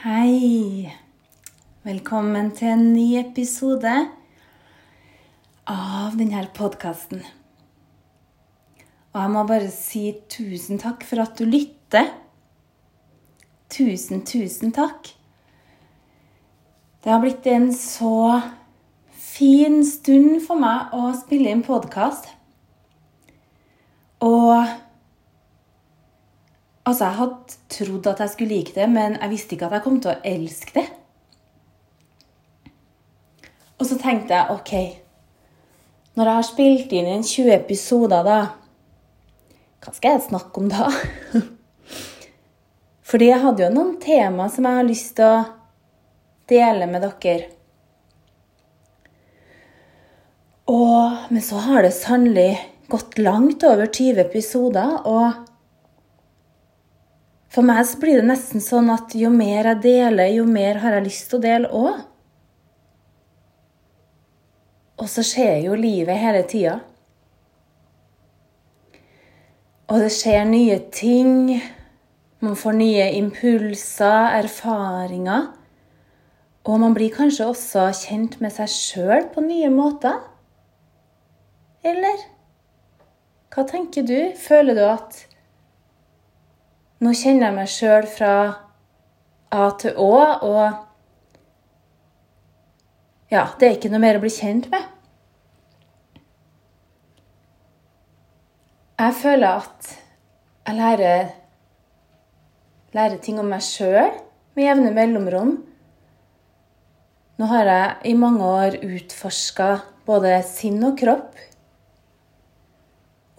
Hei. Velkommen til en ny episode av denne podkasten. Og jeg må bare si tusen takk for at du lytter. Tusen, tusen takk. Det har blitt en så fin stund for meg å spille inn podkast. Og Altså, jeg hadde trodd at jeg skulle like det, men jeg visste ikke at jeg kom til å elske det. Og så tenkte jeg OK Når jeg har spilt inn en 20 episoder, da Hva skal jeg snakke om da? Fordi jeg hadde jo noen tema som jeg har lyst til å dele med dere. Og, men så har det sannelig gått langt over 20 episoder. og for meg så blir det nesten sånn at jo mer jeg deler, jo mer har jeg lyst til å dele òg. Og så skjer jo livet hele tida. Og det skjer nye ting. Man får nye impulser, erfaringer. Og man blir kanskje også kjent med seg sjøl på nye måter. Eller? Hva tenker du? Føler du at nå kjenner jeg meg sjøl fra A til Å, og ja, det er ikke noe mer å bli kjent med. Jeg føler at jeg lærer, lærer ting om meg sjøl med jevne mellomrom. Nå har jeg i mange år utforska både sinn og kropp.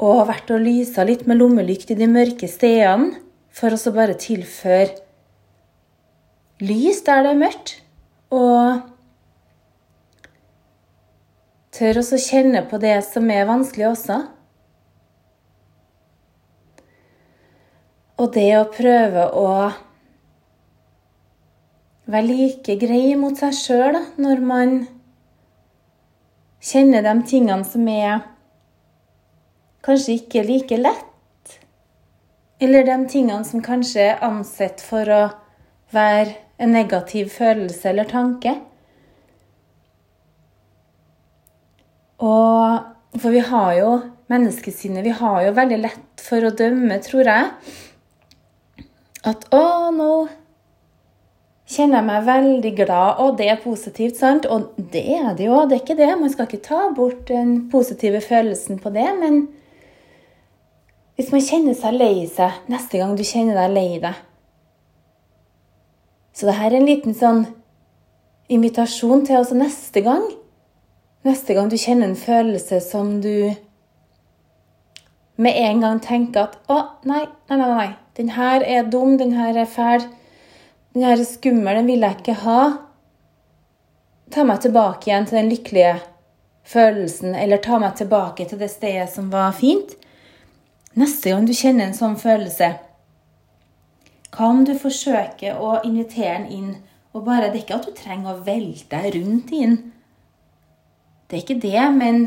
Og vært og lysa litt med lommelykt i de mørke stedene for å bare tilføre lys der det er mørkt. Og tør også kjenne på det som er vanskelig også. Og det å prøve å være like grei mot seg sjøl når man kjenner de tingene som er kanskje ikke like lett. Eller de tingene som kanskje er ansett for å være en negativ følelse eller tanke. Og For vi har jo menneskesinnet Vi har jo veldig lett for å dømme, tror jeg. At 'Å, nå kjenner jeg meg veldig glad', og det er positivt, sant? Og det er det jo, det er ikke det. Man skal ikke ta bort den positive følelsen på det. men hvis man kjenner seg lei seg neste gang du kjenner deg lei deg Så det her er en liten sånn invitasjon til også neste gang. Neste gang du kjenner en følelse som du med en gang tenker at 'Å, nei, nei, nei, nei. Den her er dum, den her er fæl, den her er skummel, den vil jeg ikke ha'. Ta meg tilbake igjen til den lykkelige følelsen, eller ta meg tilbake til det stedet som var fint. Neste gang du kjenner en sånn følelse, hva om du forsøker å invitere den inn og bare Det er ikke at du trenger å velte deg rundt inn. Det er ikke det, men,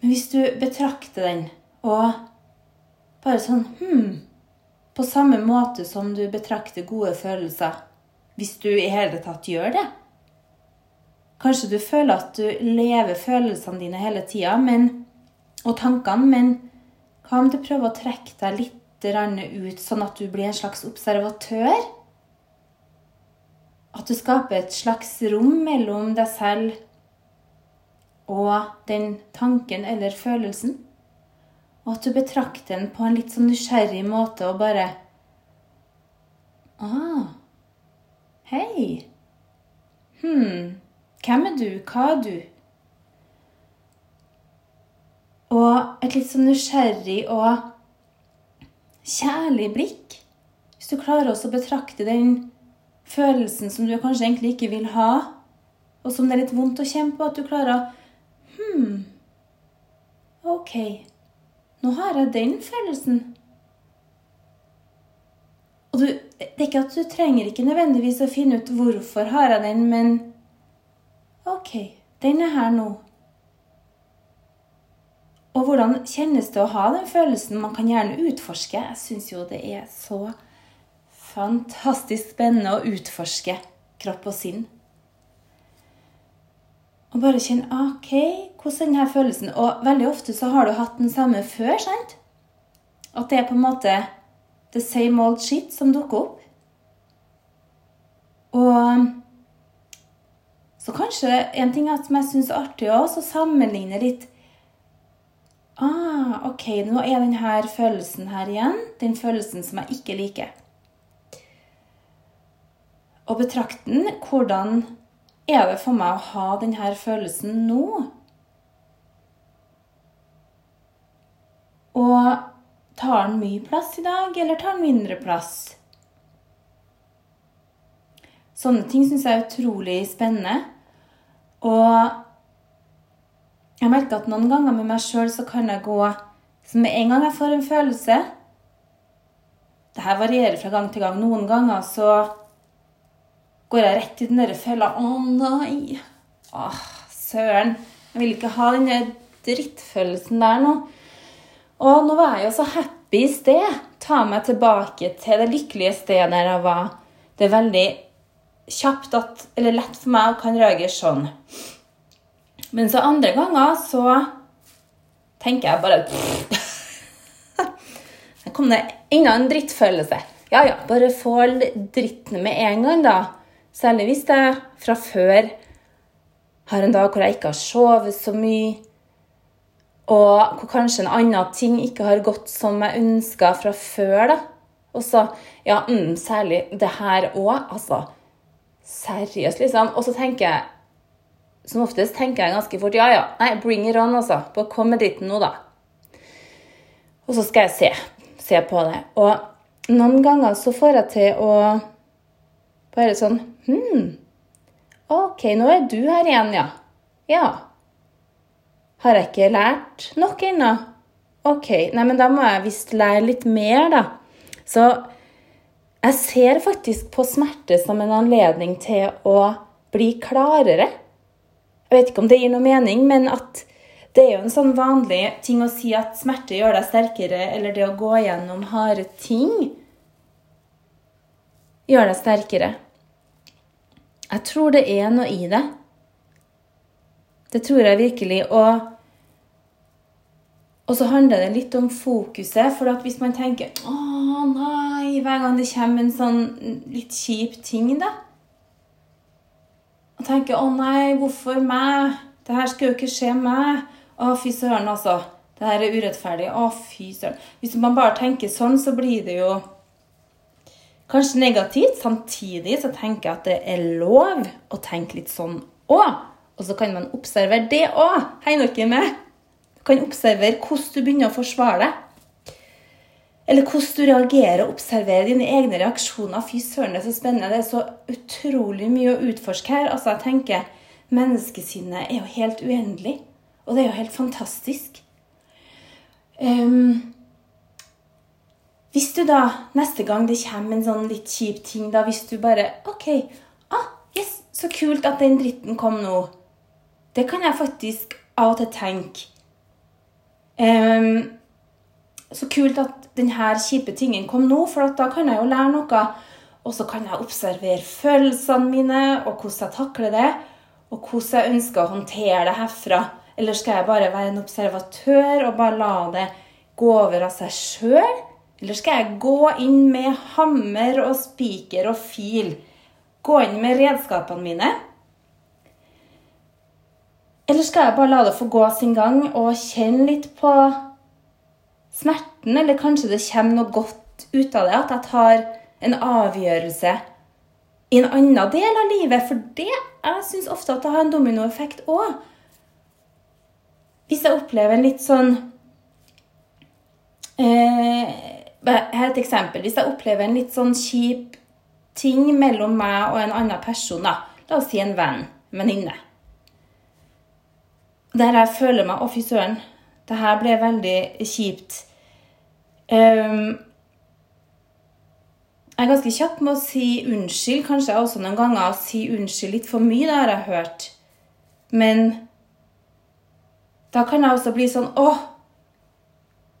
men hvis du betrakter den og bare sånn Hm. På samme måte som du betrakter gode følelser. Hvis du i hele tatt gjør det. Kanskje du føler at du lever følelsene dine hele tida og tankene, men hva om du prøver å trekke deg litt ut, sånn at du blir en slags observatør? At du skaper et slags rom mellom deg selv og den tanken eller følelsen? Og at du betrakter den på en litt sånn nysgjerrig måte og bare Ah, hei. Hm, hvem er du? Hva er du? Og et litt sånn nysgjerrig og kjærlig blikk. Hvis du klarer også å betrakte den følelsen som du kanskje egentlig ikke vil ha, og som det er litt vondt å kjenne på, at du klarer å Hm, OK, nå har jeg den følelsen. Og du, det er ikke at du trenger ikke nødvendigvis å finne ut hvorfor har jeg den, men OK, den er her nå. Og hvordan kjennes det å ha den følelsen? Man kan gjerne utforske. Jeg syns jo det er så fantastisk spennende å utforske kropp og sinn. Og bare kjenne OK, hvordan denne følelsen Og veldig ofte så har du hatt den samme før, sant? At det er på en måte the same old shit som dukker opp. Og så kanskje en ting som jeg syns er artig også, å sammenligne litt Ah, OK, nå er denne følelsen her igjen. Den følelsen som jeg ikke liker. Og betrakt den. Hvordan er det for meg å ha denne følelsen nå? Og tar den mye plass i dag, eller tar den mindre plass? Sånne ting syns jeg er utrolig spennende. Og jeg merker at noen ganger med meg sjøl så kan jeg gå Så med en gang jeg får en følelse Det her varierer fra gang til gang. Noen ganger så går jeg rett i den derre fella. Å nei! Åh, søren. Jeg vil ikke ha den drittfølelsen der nå. Og nå var jeg jo så happy i sted. Ta meg tilbake til det lykkelige stedet der jeg var. Det er veldig kjapt at, eller lett for meg å kan reagere sånn. Men så andre ganger så tenker jeg bare Der kom det enda en drittfølelse. Ja ja, bare få dritten med en gang, da. Særlig hvis jeg fra før har en dag hvor jeg ikke har sovet så mye, og hvor kanskje en annen ting ikke har gått som jeg ønska fra før, da. Og så Ja, mm, særlig det her òg. Altså, seriøst, liksom. Og så tenker jeg som oftest tenker jeg ganske fort ja, ja, nei, bring it on, altså. Bare kom med dritten nå, da. Og så skal jeg se, se på det. Og noen ganger så får jeg til å bare sånn Hm, OK, nå er du her igjen, ja. Ja. Har jeg ikke lært nok ennå? OK, nei, men da må jeg visst lære litt mer, da. Så jeg ser faktisk på smerte som en anledning til å bli klarere. Jeg vet ikke om det gir noe mening, men at det er jo en sånn vanlig ting å si at smerte gjør deg sterkere, eller det å gå gjennom harde ting gjør deg sterkere. Jeg tror det er noe i det. Det tror jeg virkelig. Og, og så handler det litt om fokuset. For hvis man tenker 'Å nei', hver gang det kommer en sånn litt kjip ting, da tenker 'Å nei, hvorfor meg? Det her skal jo ikke skje meg.' Å, fy søren, altså. Det her er urettferdig. Å, fy søren. Hvis man bare tenker sånn, så blir det jo kanskje negativt. Samtidig så tenker jeg at det er lov å tenke litt sånn òg. Og så kan man observere det òg. Henger dere med? Du kan observere hvordan du begynner å forsvare deg. Eller hvordan du reagerer og observerer dine egne reaksjoner. Fy søren, det er så spennende. Det er så utrolig mye å utforske her. Altså, jeg tenker Menneskesinnet er jo helt uendelig. Og det er jo helt fantastisk. Um, hvis du da neste gang det kommer en sånn litt kjip ting, da hvis du bare OK, ah, yes, så kult at den dritten kom nå. Det kan jeg faktisk av og til tenke. Um, så kult at denne kjipe tingen kom nå, for da kan jeg jo lære noe. Og så kan jeg observere følelsene mine, og hvordan jeg takler det. Og hvordan jeg ønsker å håndtere det herfra. Eller skal jeg bare være en observatør og bare la det gå over av seg sjøl? Eller skal jeg gå inn med hammer og spiker og fil? Gå inn med redskapene mine? Eller skal jeg bare la det få gå sin gang og kjenne litt på smerten, eller kanskje det kommer noe godt ut av det. At jeg tar en avgjørelse i en annen del av livet. For det jeg syns ofte at det har en dominoeffekt òg. Hvis jeg opplever en litt sånn eh, Her er et eksempel. Hvis jeg opplever en litt sånn kjip ting mellom meg og en annen person, da. la oss si en venn, venninne, der jeg føler meg Å, fy søren, det her ble veldig kjipt. Um, jeg er ganske kjapp med å si unnskyld. Kanskje jeg også noen ganger si unnskyld litt for mye. Det har jeg hørt. Men da kan jeg også bli sånn Å,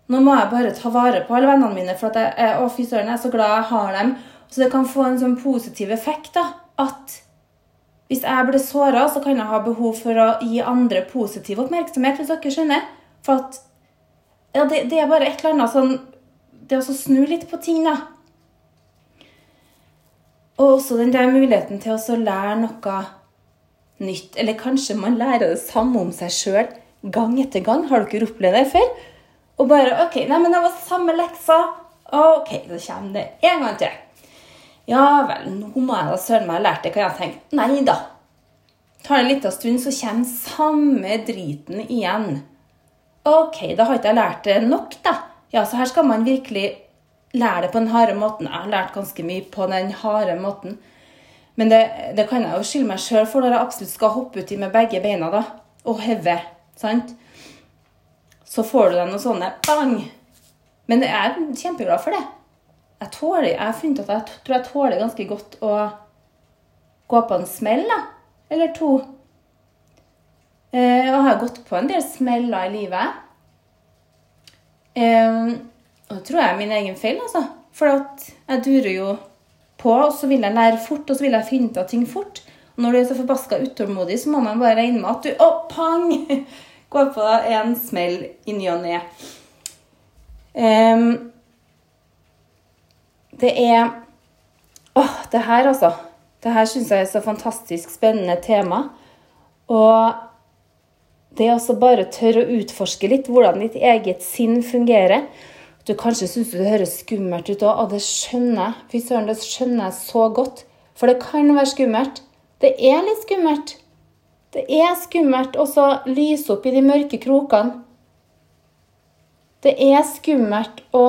nå må jeg bare ta vare på alle vennene mine. For jeg, å, fy søren, jeg er så glad jeg har dem. Så det kan få en sånn positiv effekt. da, At hvis jeg blir såra, så kan jeg ha behov for å gi andre positiv oppmerksomhet. hvis dere skjønner. For at ja, det, det, er bare et eller annet sånn Det å snu litt på ting, da. Og også den der muligheten til å lære noe nytt. Eller kanskje man lærer det samme om seg sjøl gang etter gang. Har dere opplevd det før? Og bare OK, nei, men det var samme leksa. OK, så kommer det en gang til. Ja vel, nå må jeg da søren meg ha lært det, kan jeg tenke. Nei da. Tar det en liten stund, så kommer samme driten igjen. OK, da har ikke jeg lært det nok, da. Ja, så her skal man virkelig lære det på den harde måten. Jeg har lært ganske mye på den harde måten. Men det, det kan jeg jo skylde meg sjøl for når jeg absolutt skal hoppe uti med begge beina da, og heve. Sant? Så får du deg noen sånne bang. Men jeg er kjempeglad for det jeg, tåler, jeg har funnet at jeg tror jeg tåler ganske godt å gå på en smell, da. Eller to. Eh, og har gått på en del smeller i livet. Eh, og det tror jeg er min egen feil, altså. For jeg durer jo på, og så vil jeg lære fort, og så vil jeg finne ut av ting fort. Og når du er så forbaska utålmodig, så må man bare regne med at du Å, pang! Går på en smell i ny og ne. Um, det er Åh, det her, altså. Det her syns jeg er så fantastisk spennende tema. Og det er altså bare tørre å utforske litt hvordan ditt eget sinn fungerer. Du kanskje syns det høres skummelt ut òg, og det skjønner jeg. Fy søren, det skjønner jeg så godt. For det kan være skummelt. Det er litt skummelt. Det er skummelt å lyse opp i de mørke krokene. Det er skummelt å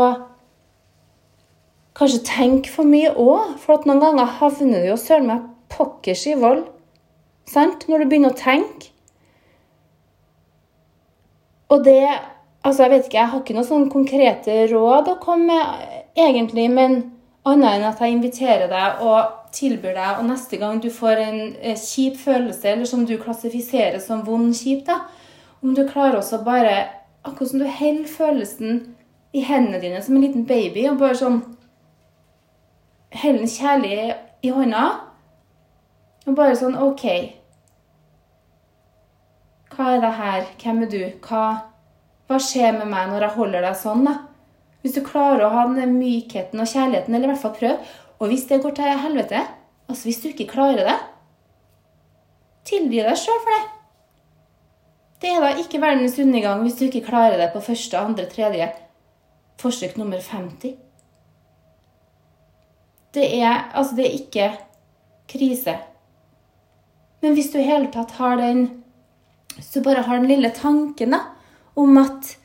kanskje tenke for mye òg. For noen ganger havner du jo søren meg pokkers i vold. Sant? Når du begynner å tenke. Og det Altså, jeg vet ikke, jeg har ikke noen sånn konkrete råd å komme med, egentlig, men annet enn at jeg inviterer deg og tilbyr deg, og neste gang du får en eh, kjip følelse, eller som du klassifiserer som vond kjip, da, om du klarer også bare Akkurat som du holder følelsen i hendene dine som en liten baby, og bare sånn holder den kjærlig i hånda. Og bare sånn OK. Hva er det her? Hvem er du? Hva, hva skjer med meg når jeg holder deg sånn? da? Hvis du klarer å ha den mykheten og kjærligheten, eller i hvert fall prøv Og hvis det går til helvete, altså hvis du ikke klarer det, tilgi deg sjøl for det. Det er da ikke verdens undergang hvis du ikke klarer det på første, andre, tredje forsøk nummer 50. Det er, altså det er ikke krise. Men hvis du i hele tatt har den Du bare har den lille tanken da, om at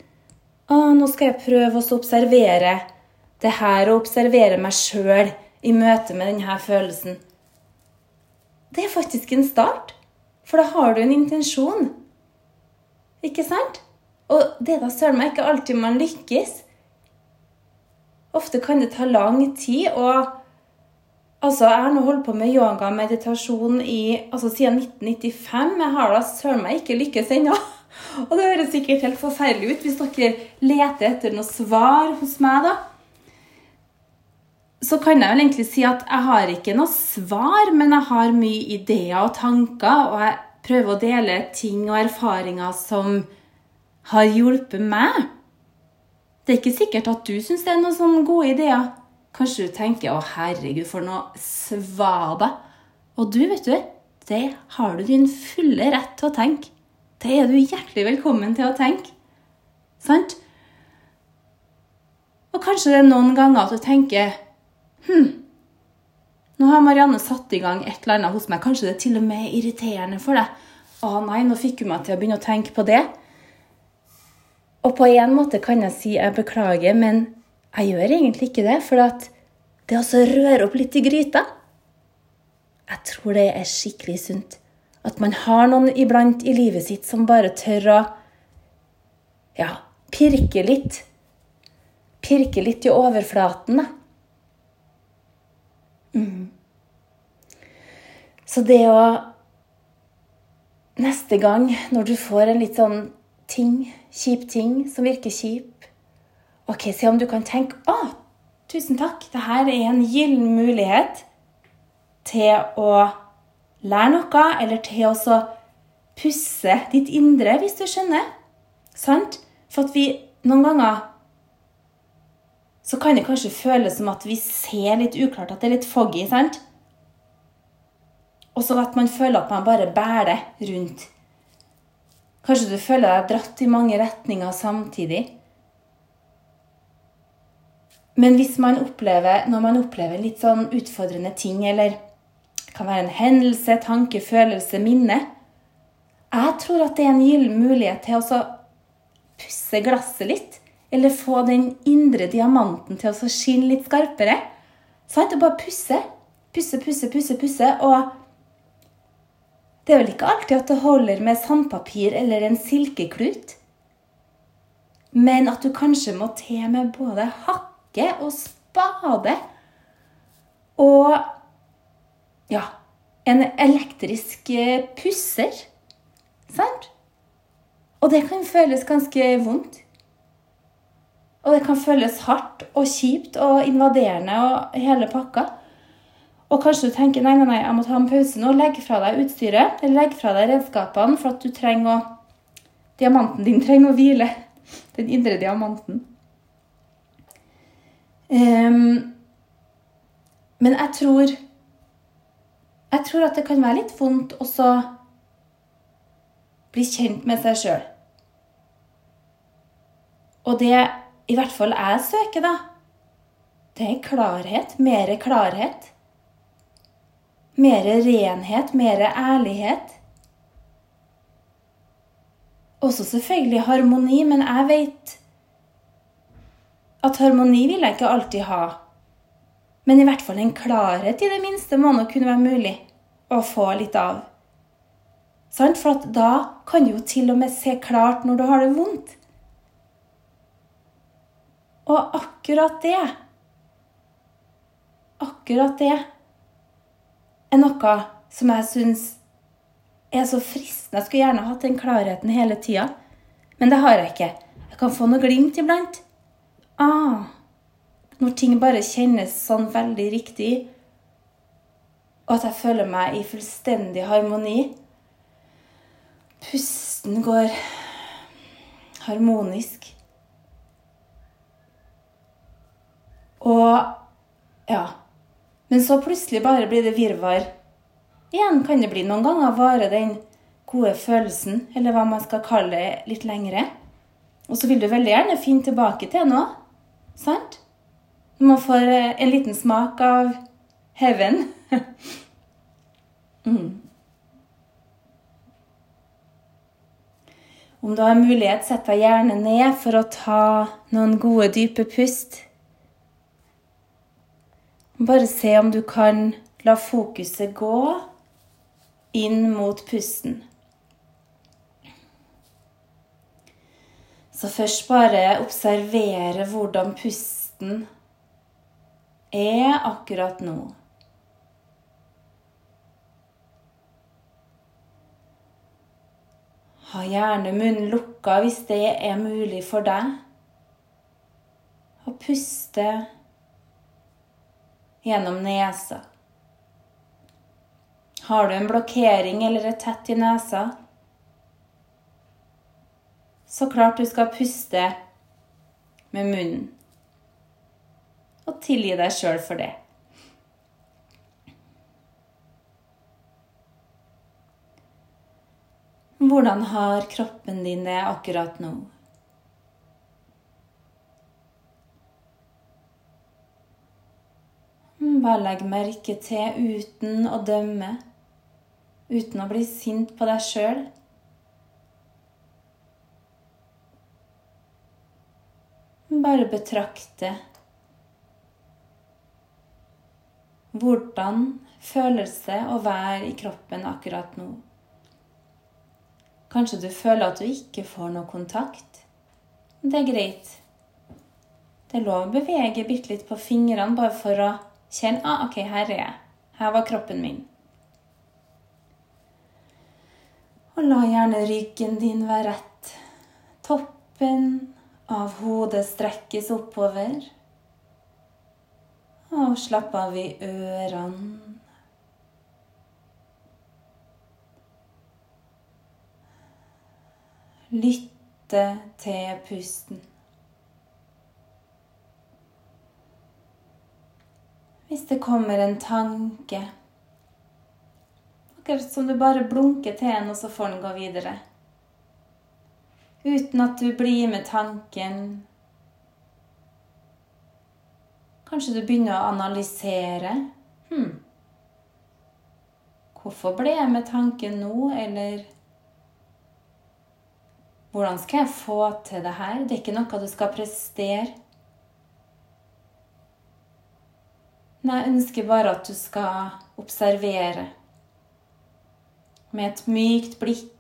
å, nå skal jeg prøve å observere det her og observere meg sjøl i møte med denne følelsen Det er faktisk en start. For da har du en intensjon. Ikke sant? Og det er da søren meg ikke alltid man lykkes. Ofte kan det ta lang tid. og Altså, Jeg har nå holdt på med yoga og meditasjon i, altså, siden 1995. Jeg har da søren meg ikke lykkes ennå. Og det høres sikkert helt forferdelig ut hvis dere leter etter noe svar hos meg, da. Så kan jeg vel egentlig si at jeg har ikke noe svar, men jeg har mye ideer og tanker, og jeg prøver å dele ting og erfaringer som har hjulpet meg. Det er ikke sikkert at du syns det er noen sånne gode ideer. Kanskje du tenker 'Å, herregud, for noe svada'. Og du, vet du, det har du din fulle rett til å tenke. Det er du hjertelig velkommen til å tenke. Sant? Og kanskje det er noen ganger at du tenker Hm, nå har Marianne satt i gang et eller annet hos meg. Kanskje det er til og med irriterende for deg. Å nei, nå fikk hun meg til å begynne å tenke på det. Og på en måte kan jeg si jeg beklager, men jeg gjør egentlig ikke det, for det å røre opp litt i gryta Jeg tror det er skikkelig sunt. At man har noen iblant i livet sitt som bare tør å ja, pirke litt. Pirke litt i overflaten, da. Mm. Så det å Neste gang når du får en litt sånn ting, kjip ting som virker kjip Ok, se om du kan tenke ah, tusen takk. Dette er en gyllen mulighet til å lære noe, eller til å pusse ditt indre, hvis du skjønner. Sant? For at vi noen ganger så kan det kanskje føles som at vi ser litt uklart, at det er litt foggy. sant? Og så at man føler at man bare bærer rundt. Kanskje du føler deg dratt i mange retninger samtidig. Men hvis man opplever, når man opplever litt sånn utfordrende ting, eller det kan være en hendelse, tanke, følelse, minne Jeg tror at det er en gyllen mulighet til å pusse glasset litt. Eller få den indre diamanten til å skinne litt skarpere. Sant? Og bare pusse. Pusse, pusse, pusse, pusse. Og det er vel ikke alltid at det holder med sandpapir eller en silkeklut. Men at du kanskje må til med både hakke og spade. Og ja en elektrisk eh, pusser. Sant? Og det kan føles ganske vondt. Og det kan føles hardt og kjipt og invaderende og hele pakka. Og kanskje du tenker nei, nei, nei, jeg må ta en pause nå. Legg fra deg utstyret, eller legg fra deg redskapene, for at du trenger å Diamanten din trenger å hvile. Den indre diamanten. Um, men jeg tror Jeg tror at det kan være litt vondt også bli kjent med seg sjøl. Og det i hvert fall jeg søker, da, det er klarhet. Mer klarhet. Mer renhet, mer ærlighet. Også selvfølgelig harmoni, men jeg vet at harmoni vil jeg ikke alltid ha. Men i hvert fall en klarhet i det minste må nå kunne være mulig å få litt av. For da kan du jo til og med se klart når du har det vondt. Og akkurat det Akkurat det er noe som jeg syns er så fristende. Jeg skulle gjerne hatt den klarheten hele tida, men det har jeg ikke. Jeg kan få noe glimt iblant. Ah, når ting bare kjennes sånn veldig riktig, og at jeg føler meg i fullstendig harmoni. Pusten går harmonisk. Og ja. Men så plutselig bare blir det virvar. Igjen kan det bli noen ganger vare den gode følelsen, eller hva man skal kalle det, litt lengre. Og så vil du veldig gjerne finne tilbake til noe. Sant? Man får eh, en liten smak av heaven. mm. Om du har mulighet, sett deg gjerne ned for å ta noen gode, dype pust. Bare se om du kan la fokuset gå inn mot pusten. Så først bare observere hvordan pusten er akkurat nå. Ha gjerne munnen lukka hvis det er mulig for deg. Og puste gjennom nesa. Har du en blokkering eller et tett i nesa, så klart du skal puste med munnen. Og tilgi deg sjøl for det. Hvordan har kroppen din det akkurat nå? Bare legg merke til uten å dømme, uten å bli sint på deg sjøl. Bare betrakte hvordan føles det å være i kroppen akkurat nå. Kanskje du føler at du ikke får noe kontakt. Det er greit. Det er lov å bevege bitte litt på fingrene bare for å kjenne ah, OK, her er jeg. Her var kroppen min. Og la gjerne ryggen din være rett. Toppen av hodet strekkes oppover. Og slapp av i ørene. Lytte til pusten. Hvis det kommer en tanke Akkurat som du bare blunker til en, og så får den gå videre. Uten at du blir med tanken. Kanskje du begynner å analysere. Hm. Hvorfor ble jeg med tanken nå, eller Hvordan skal jeg få til det her? Det er ikke noe du skal prestere. Men jeg ønsker bare at du skal observere med et mykt blikk.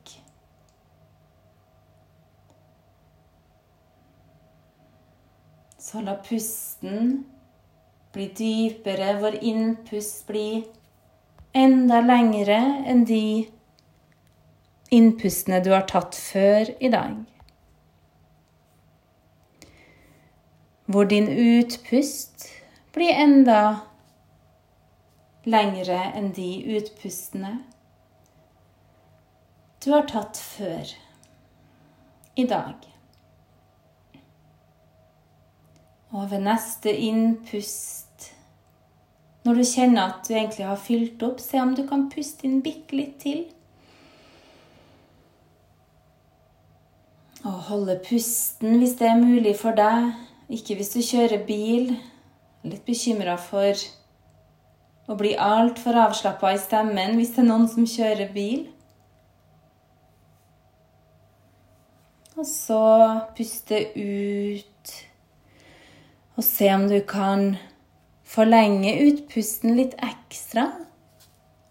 Så la pusten bli dypere, vår innpust bli enda lengre enn de innpustene du har tatt før i dag. Hvor din utpust blir enda lengre enn de utpustene du har tatt før i dag. Og ved neste innpust, når du kjenner at du egentlig har fylt opp, se om du kan puste inn bitte litt til. Og holde pusten hvis det er mulig for deg, ikke hvis du kjører bil. Litt bekymra for å bli altfor avslappa i stemmen hvis det er noen som kjører bil. Og så puste ut. Og se om du kan forlenge utpusten litt ekstra.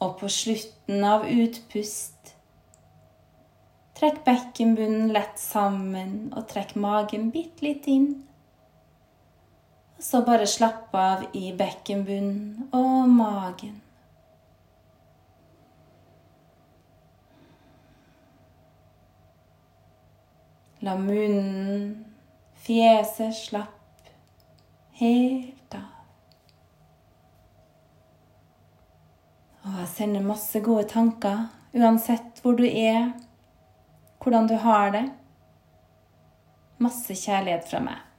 Og på slutten av utpust Trekk bekkenbunnen lett sammen, og trekk magen bitte litt inn. Og Så bare slapp av i bekkenbunnen og magen. La munnen, fjeset slapp helt av. Og jeg sender masse gode tanker, uansett hvor du er, hvordan du har det. Masse kjærlighet fra meg.